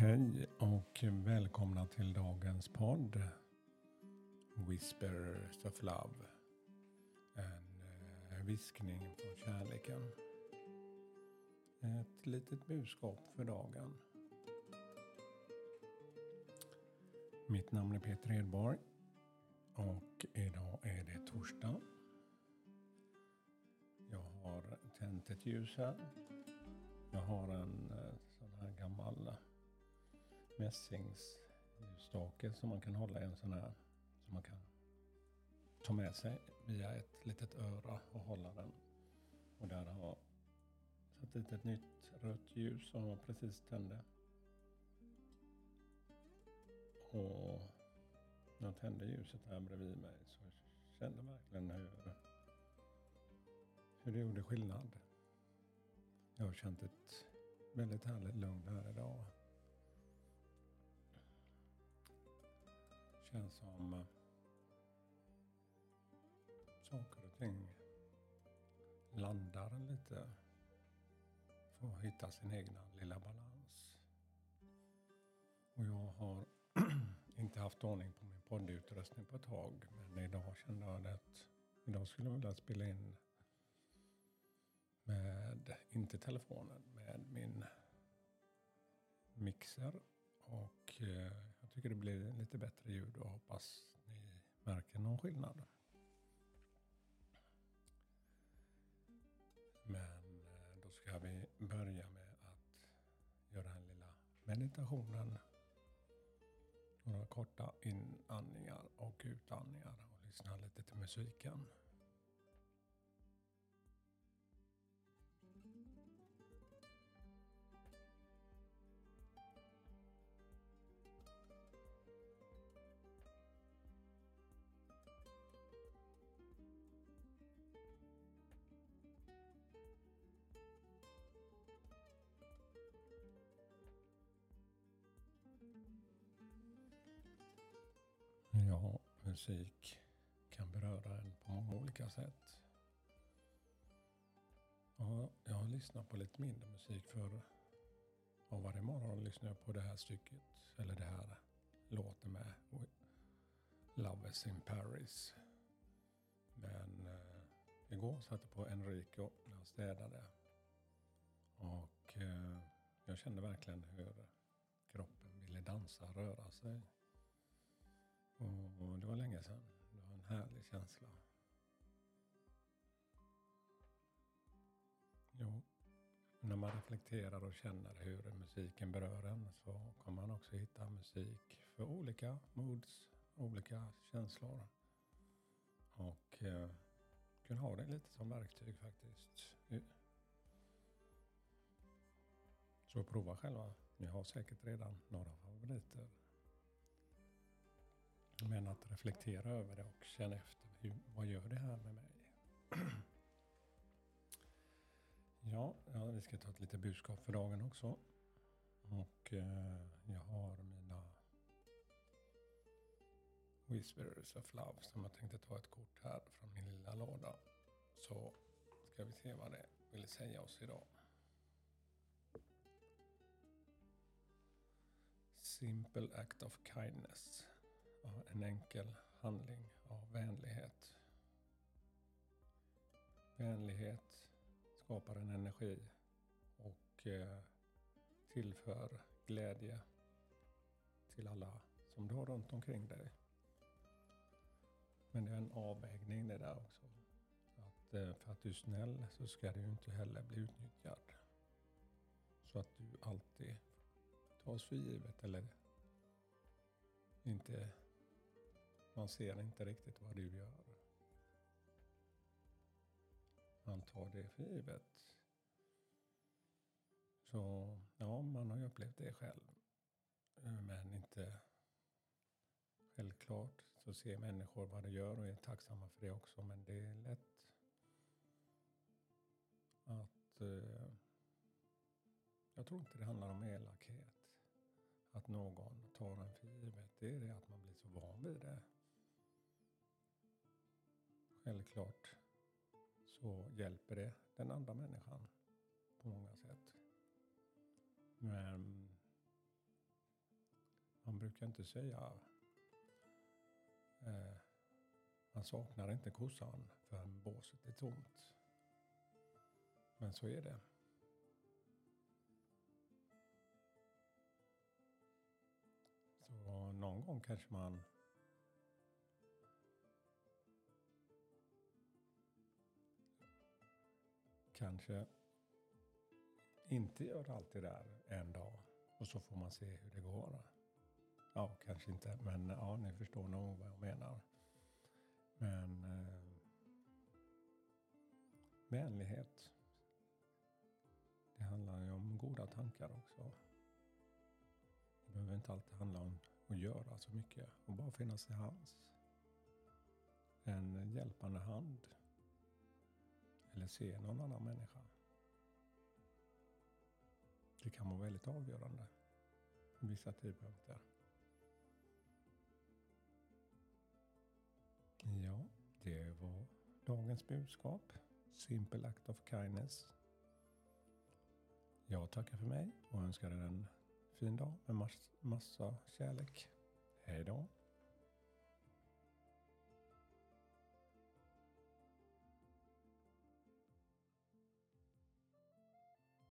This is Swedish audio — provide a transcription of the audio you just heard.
Hej och välkomna till dagens podd Whispers of Love. En eh, viskning från kärleken. Ett litet budskap för dagen. Mitt namn är Peter Edborg och idag är det torsdag. Jag har tänt ett ljus här. Jag har en eh, sån här gammal mässingsljusstake som man kan hålla i en sån här som man kan ta med sig via ett litet öra och hålla den. Och där har jag satt dit ett nytt rött ljus som jag precis tände. Och när jag tände ljuset här bredvid mig så kände jag verkligen hur, hur det gjorde skillnad. Jag har känt ett väldigt härligt lugn här idag. Känns som eh, saker och ting landar lite. Får hitta sin egna lilla balans. Och jag har inte haft ordning på min poddutrustning på ett tag. Men idag kände jag att idag skulle jag vilja spela in med, inte telefonen, med min mixer. Och eh, jag tycker det blir lite bättre ljud och hoppas ni märker någon skillnad. Men eh, då ska vi börja med att göra den lilla meditationen. Några korta inandningar och utandningar och lyssna lite till musiken. Musik kan beröra en på många olika sätt. Ja, jag har lyssnat på lite mindre musik för och varje morgon lyssnar jag på det här stycket, eller det här låten med Love is in Paris. Men eh, igår satte jag på Enrico när jag städade. Och eh, jag kände verkligen hur kroppen ville dansa, röra sig. Och det var länge sedan. Det var en härlig känsla. Jo, när man reflekterar och känner hur musiken berör en så kommer man också hitta musik för olika moods, olika känslor. Och eh, kunna ha det lite som verktyg faktiskt. Så prova själva. Ni har säkert redan några än att reflektera över det och känna efter. Hur, vad gör det här med mig? ja, ja, vi ska ta ett litet budskap för dagen också. Och eh, jag har mina Whisperers of Love som jag tänkte ta ett kort här från min lilla låda. Så ska vi se vad det vill säga oss idag. Simple act of kindness en enkel handling av vänlighet. Vänlighet skapar en energi och eh, tillför glädje till alla som du har runt omkring dig. Men det är en avvägning det där också. Att eh, för att du är snäll så ska du inte heller bli utnyttjad. Så att du alltid tas för givet eller inte man ser inte riktigt vad du gör. Man tar det för givet. Så ja, man har ju upplevt det själv. Men inte självklart så ser människor vad de gör och är tacksamma för det också. Men det är lätt att eh, jag tror inte det handlar om elakhet. Att någon tar en för givet. Det är det att man blir så van vid det. Självklart så hjälper det den andra människan på många sätt. Men man brukar inte säga eh, man saknar inte kossan förrän båset är tomt. Men så är det. Så någon gång kanske man kanske inte gör allt det där en dag och så får man se hur det går. Ja, kanske inte, men ja, ni förstår nog vad jag menar. Men eh, vänlighet. Det handlar ju om goda tankar också. Det behöver inte alltid handla om att göra så mycket och bara finnas till hands. En hjälpande hand. Eller se någon annan människa. Det kan vara väldigt avgörande i vissa tidpunkter. Ja, det var dagens budskap. Simple act of kindness. Jag tackar för mig och önskar er en fin dag med massa kärlek. Hej då!